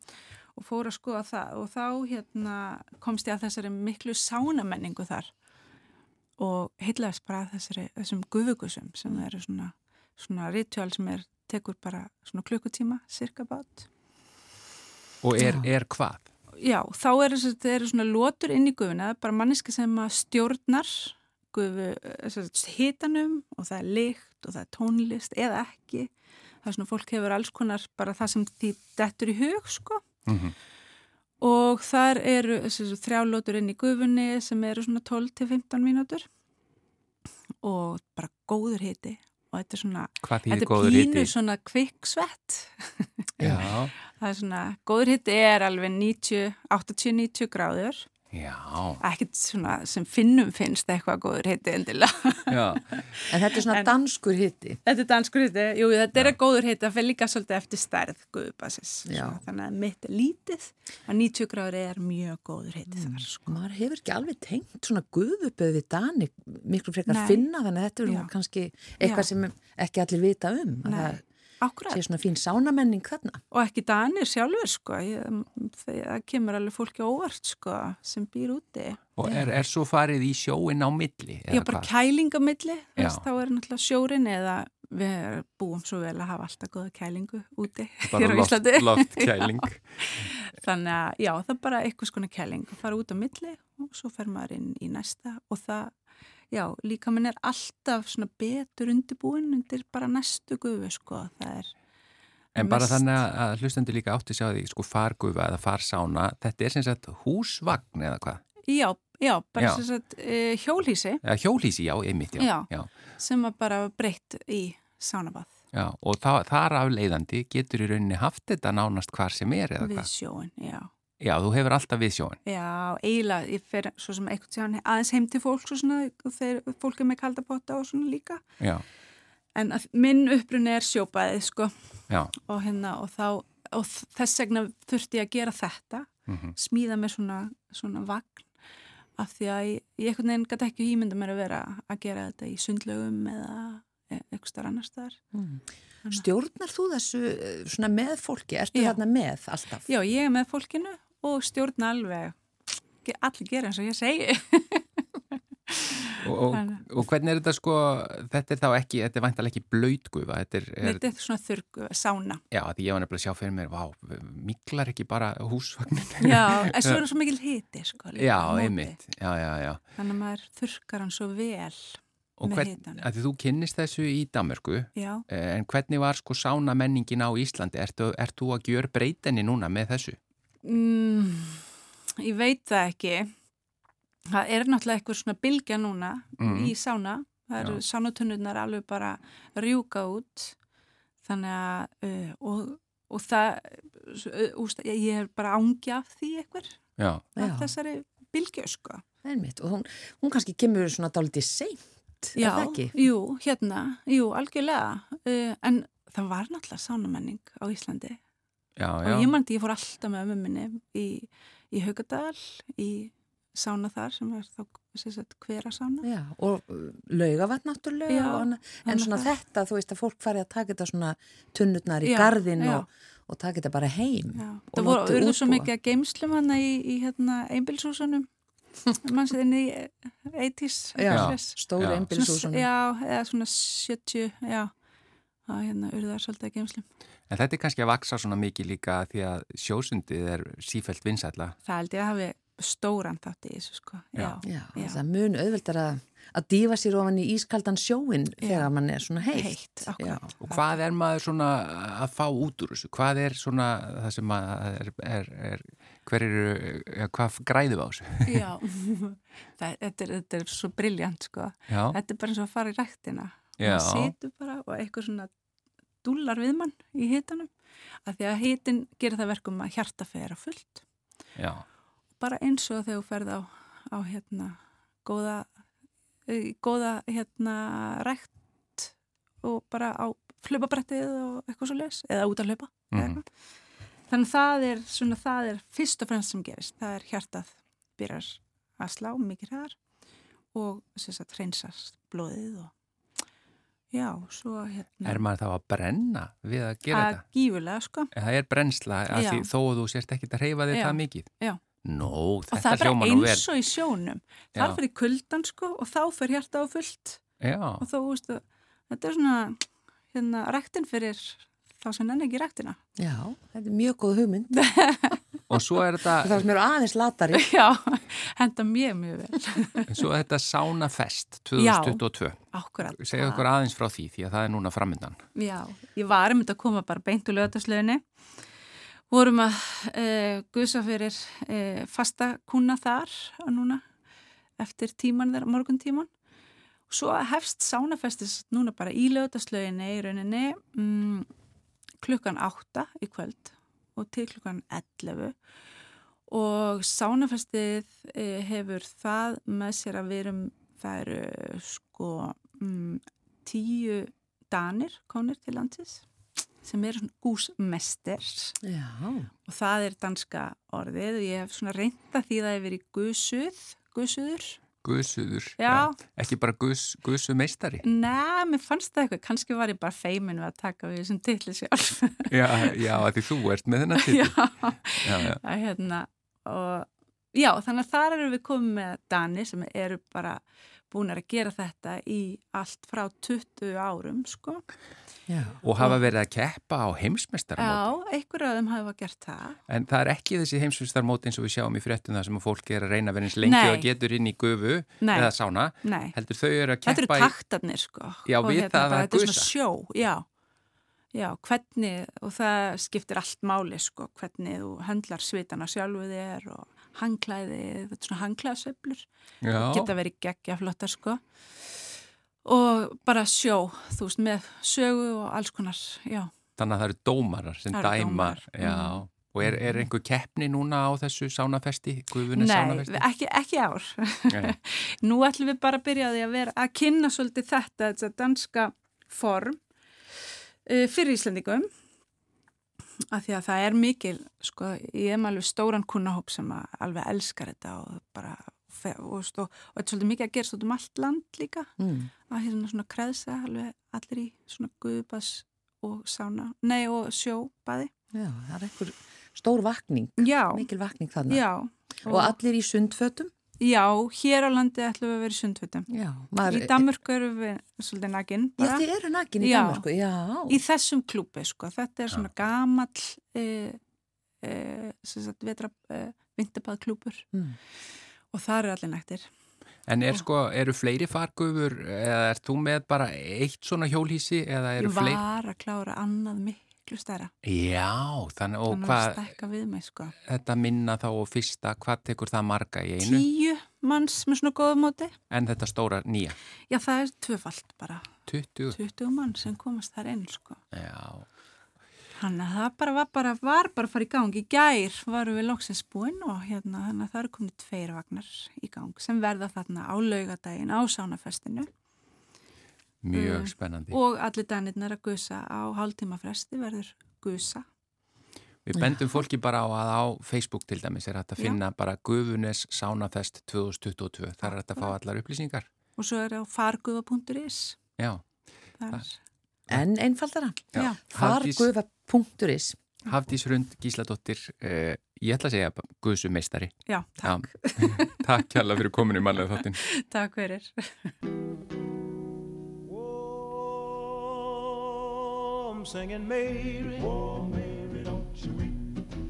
og fór að skoða það og þá hérna, komst ég að þessari miklu sánamenningu þar og heitlaðist bara að þessari, þessum gufugusum sem eru svona, svona ritual sem er, tekur bara svona klukkutíma, cirka bát. og er, er hvað? Já, þá eru, þetta eru svona lotur inn í gufuna, bara manneski sem að stjórnar gufu hitanum og það er lykt og það er tónlist eða ekki. Það er svona fólk hefur alls konar bara það sem því dettur í hug sko. Mm Og þar eru þrjálótur inn í gufunni sem eru svona 12-15 mínútur og bara góður hiti og þetta er svona, þetta er pínu hiti? svona kvikksvett. Það er svona, góður hiti er alveg 90, 80-90 gráður. Ekkert svona sem finnum finnst eitthvað góður hiti endilega. já, En þetta er svona En- danskur hitti. Þetta er danskur hiti, jú þetta er góður hiti, það fyrir líka svolítið eftir stærð guðbasis. Já. Þannig að mitt er lítið, að 90 gráður er mjög góður hiti Mm. þar. Sko. Maður hefur ekki alveg tengt svona guðupöð við Dani, miklu frekar Nei. finna þannig að þetta er kannski eitthvað Já. sem ekki allir vita um. að Nei, Það akkurat. sé svona fín sánamenning þarna. Og ekki danir sjálfur sko, það kemur alveg fólki á óvart sko, sem býr úti. og er, er svo farið í sjóin á milli? Já, bara hvað? kæling á milli, Já. þess, þá er náttúrulega sjórin eða við búum svo vel að hafa alltaf góða kælingu úti Bara hér á loft, Íslandi. loftkæling. Þannig að já, það er bara eitthvað skona kæling að fara út á milli og svo fer maður inn í næsta og það, já, líka minn er alltaf svona betur undirbúin undir bara næstu gufu, sko, það er En bara mest- þannig að- hlustendur líka átti sjá því, sko, fargufa eða farsána, þetta er sem sagt húsvagn eða hvað? Já, já, bara Já. sem sagt uh, hjólhísi Eða hjólísi, já, einmitt, já. Já. sem að bara breytt í sánabað Já, og þar af leiðandi getur í rauninni haft þetta nánast hvar sem er eða við hvað? sjóin, já. Já, þú hefur alltaf við sjóin. Já, eiginlega, ég fer svo sem eitthvað tíðan aðeins heim til fólks og svona, þeir, fólk er með kaldapotta og svona líka. Já, En að, minn upprunni er sjópaðið, sko, já, og hérna, og þá, og þess vegna þurfti ég að gera þetta, mhm, smíða mér svona, svona vagn, af því að ég, ég einhvern veginn gæti ekki ímynda mér að vera að gera þetta í sundlögum eða e- eitthvað starf annar staðar. Stjórnar þú þessu eh, svona með fólki? Ertu Já. þarna með alltaf? Já, ég er með fólkinu og stjórna alveg, allir gera eins og ég segi. og, og, og hvernig er þetta sko, þetta er þá ekki, þetta er væntalega ekki blöytgufa, þetta er, er Þetta er svona þurrgu, sána. já, því ég var nefnilega að sjá fyrir mér, vá, miklar ekki bara húsvagnin? Já, en svo er það svo mikil hiti, sko. líka Já, einmitt, já, já, já. Þannig að maður þurrkar hann svo vel. Og hvern, þú kynnist þessu í Danmörku, Já, eh, en hvernig var sko sána menningin á Íslandi? Ertu, ert þú að gjör breytinni núna með þessu? Mm, ég veit það ekki. Það er náttúrulega eitthvað svona bylgja núna Mhm. í sána. Það eru Já. sánutunnurnar alveg bara rjúka út. Þannig að, uh, og, og það, uh, úst, ég er bara ángi af því eitthvað, Já, Já. af þessari bylgju, sko. Einmitt. Og hún, hún kannski kemur svona dálítið seint, er það ekki? jú, hérna, jú, algjörlega. Uh, en það var náttúrulega sánamenning á Íslandi. Já, og já. ég mandi, ég fór alltaf með ömmu minni í, í Haugadal, í sána þar sem er þá sem sagt, hvera sána. Já, og laugavat náttúrulega Já, og annað. en svona það. þetta, þú veist að fólk fari að taka þetta svona tunnurnar í já. og, og taka þetta bara heim og það voru, urðu svo mikið að geimslum hana í, í hérna, einbilshúsunum, mannsiðin í 80s. Já, eitthvað. stóri Já. einbílisúsunum Já, eða svona 70, já, það hérna urðu það svolítið að geimslum. En þetta er kannski að vaksa svona mikið líka því að sjósundið er sífælt vinsætla. Það held ég að hafi stóran þátt í þessu, sko. Já, Já, Já. það mun auðveldar að, að dífa sér ofan í ískaldan sjóin þegar mann er svona heitt. heitt. Og hvað er maður svona að fá út úr þessu? Hvað er svona það sem að er, er, er hver eru, ja, hvað græðum á þessu? Já, það, þetta, er, þetta er svo briljant, sko. Já, Þetta er bara eins og að fara í ræktina. Maður situr bara og eitthvað svona dúlar við mann í hitanum. Af því að hitin gerir það verkum að hjarta fer að fullt. Já, bara eins og þegar þú ferð á, á hérna góða, góða hérna rækt og bara á hlaupabrettið og eitthvað svo les eða út að hlaupa eitthvað. þannig að það er svona það er fyrst og fremst sem gerist. Það er hjartað byrjar að slá mikið hraðar og þess að hreinsast blóðið og já, svo hérna Er maður þá að brenna við að gera að þetta? gífulega sko Það er brennsla að því þó að þú sérst ekki að reyfa þig það mikið. Já. Nó, og það þetta er bara hljóma nú vel. eins og í sjónum Já. fyrir kuldan sko og þá fyrir hjarta á fullt Já, og þá, veistu, þetta er svona hérna, rektin fyrir þá sem nenni ekki rektina Já, þetta er mjög góð hugmynd. og svo er Það þetta, er mér aðeins latari. já, henda mjög mjög vel svo er þetta Sánafest 2022. akkurat Segja okkur aðeins frá því því að það er núna framöndan. Já, ég var um þetta að koma bara beint úr lögataslöginni. Vorum að uh, guðsa fyrir uh, fasta kuna þar og núna eftir tíman þeirra, morgun tíman. Svo hefst sánafestis núna bara í lögataslöginni í rauninni mm, klukkan átta í kvöld og til klukkan 11 og sánafestið uh, hefur það með sér að við erum, það eru sko mm, tíu danir konir til landsins sem eru svona gúsmesters. Já, og það er danska orðið og ég hef svona reynda því það hefur verið gusuð, gusuður. Guðsuður. Ekki bara guðs, guðsu meistari. Nei, mér fannst það eitthvað, kannski var ég bara feimin við að taka við þessum titli sjálf. Já, já, að því þú ert með þennan titil. já, Já, já. að hérna og já, þannig að þar erum við komið með Dani sem eru bara búin að gera þetta í allt frá 20 árum, sko. já. Og hafa verið að keppa á heimsmestaramóti. Já, einhver af þeim hafa gert það. En það er ekki þessi heimsmestarmóti eins og við sjáum í fréttum það sem að fólk er að reyna að vera eins lengi Nei. og getur inn í gufu Nei. eða sána. Nei. Heldur þau eru að Þetta keppa eru taktarnir sko Já, við það að bara, Þetta er gusa. svona sjó, já Já, hvernig, og það skiptir allt máli sko, hvernig þú höndlar svitana sjálfu þér og hangklæði, svona hangklæðsveiflur geta verið geggja flottar sko og bara sjó, þú veist, með sögu og alls konar, já þannig að það eru dómarar sem eru dæma. dómarar, Já, mhm. og er, er einhver keppni núna á þessu sánafesti, gufunni Nei, sánafesti? ekki, ekki ár Nei. Nú ætlum við bara að byrja að vera að kynna svolítið þetta, þetta danska form uh, fyrir Íslandingum af því að það er mikil, sko, ég er með alveg stóran kunnahóp sem að alveg elskar þetta og bara og, og, og þetta er svolítið mikið að gera svolítið um allt land líka Mm. að hérna svona kreðsa alveg allir í svona guðbas og sána, nei og sjóbaði Já, það er einhver stór vakning, Já, mikil vakning þannig. já Og allir í sundfötum? Já, hér á landi ætlum við að vera í Já. Í Danmörku eru við svolítið nakinn Já, þið eru nakin í Já. Danmarku, já. Í þessum klúpi, sko. Þetta er svona gamall e, e, sem sagt, vetra e, vinterbað klúpur Mm. og það eru allir nættir. En er sko, eru fleiri fargufur eða er þú með bara eitt svona hjólhísi eða eru Ég fleiri? var að klára annað miklu stærra. Já, þannig og Þannig að hvað, stekka við mig, sko. þetta minna þá og fyrsta, hvað tekur það marga í einu? Tíu manns með svona góða móti. En þetta stóra nýja, Já, það er tvöfalt bara. 20? 20 mann sem komast þar inn, sko. Já, Þannig að það bara var bara, var bara að fara í gang. Í gær varum við loksins búinn og hérna þannig að það eru komið tveir vagnar í gang sem verða þarna á laugadaginn á sánafestinu mjög Mm. spennandi. og allir danirnar að gusa á hálftíma fresti verður gusa. Við bendum fólki bara á að á Facebook til dæmis er hægt að Já. finna bara Gufunes Sánafest 2022. Það er hægt að fá allar upplýsingar. Og svo er á fargufa.is. Já, Það Það- En einfaldara. já. Hafdís, Rund Gísladóttir, uh, ég ætla að segja Guðsu meistari. já, takk. Takk kjalla fyrir kominu í mannlega þáttin. Takk fyrir. Oh, singing Mary. Oh, Mary, don't you weep.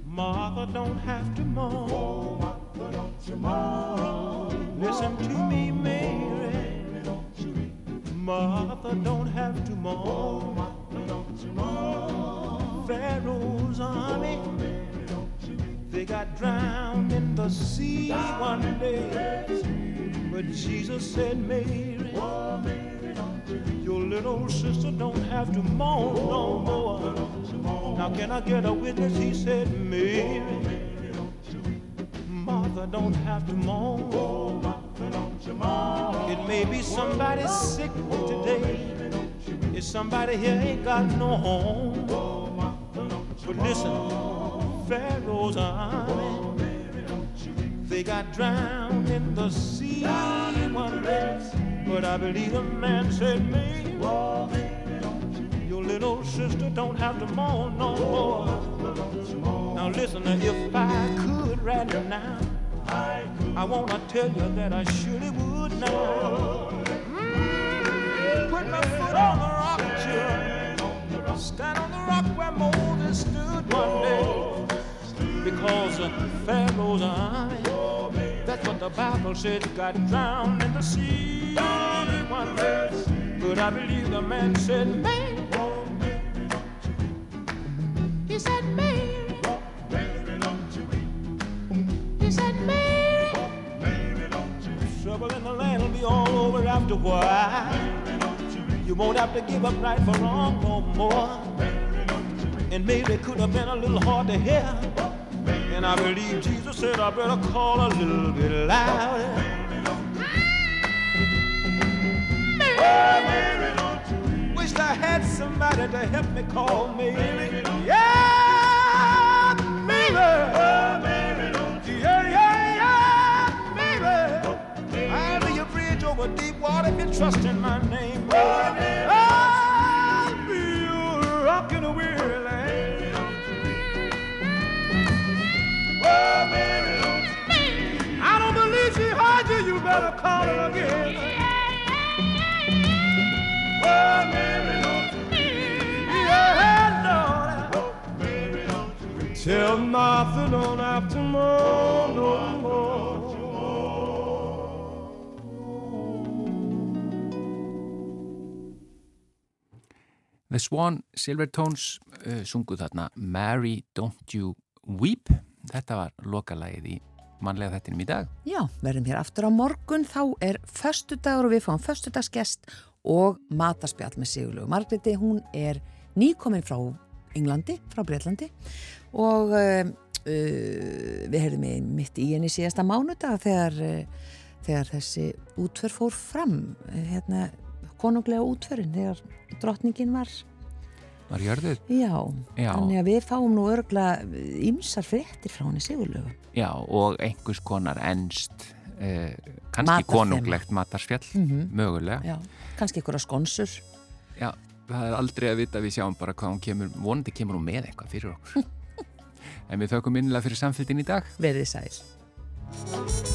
Martha don't have to mourn. Oh, Martha, don't you mourn. Listen to me, oh, Mary. Mary don't you weep. Martha don't have to mourn. Oh, Martha, don't you mourn. Pharaoh's oh, army. They got drowned in the sea one day. But Jesus said, Mary, oh, your little sister don't have to mourn no more. Now can I get a witness? He said, Mary, Martha don't have to mourn. It may be somebody sick today. If somebody here ain't got no home. But listen, Pharaoh's army, They got drowned in the sea one day, but I believe a man said, "Me, your little sister don't have to mourn no more." Now listen, if I could right now, I wanna tell you that I surely would now. Put my foot on the rock, children. Stand on the rock where Moses stood one day. Because Pharaoh's army, that's what the Bible said, got drowned in the sea one day. But I believe the man said, man, he said, Mary. He said, Mary. Trouble in the land will be all over after a while. You won't have to give up right for wrong no more. And maybe it could have been a little hard to hear. And I believe Jesus said I better call a little bit louder. Mary, wish I had somebody to help me call Mary. Yeah, Mary. Yeah, yeah, yeah. I'll be your bridge over deep water trust in my name. I'll be your rock in weary land. I don't believe she heard you, you better call her Tell Martha don't have to mourn no more. The Swan Silvertones uh, sungu þarna Mary Don't You Weep þetta var lokalægið í mannlega þettinum í dag Já, verðum hér aftur á morgun, þá er föstudagur og við fáum föstudagsgest og mataspjall með Sigurlegu. Margreti, hún er nýkomin frá Englandi, frá Breitlandi og uh, við heyrðum í mitt í henni síðasta mánudag þegar, uh, þegar þessi útför fór fram, hérna, konunglega útförin, þegar drottningin var, Var jörðuð? já, Já. þannig að við fáum nú örgla ymsar fréttir frá henni Sigurlegu. Já, og einhvers konar ennst uh, kannski konunglegt matarspjall Mhm. mögulega Já, kannski ykkur skonsur. Já, það er aldrei að vita við sjáum bara hvað hún kemur, vonandi kemur hún með eitthvað fyrir okkur En við þökkum innilega fyrir samfélgin í dag Verðið sæl.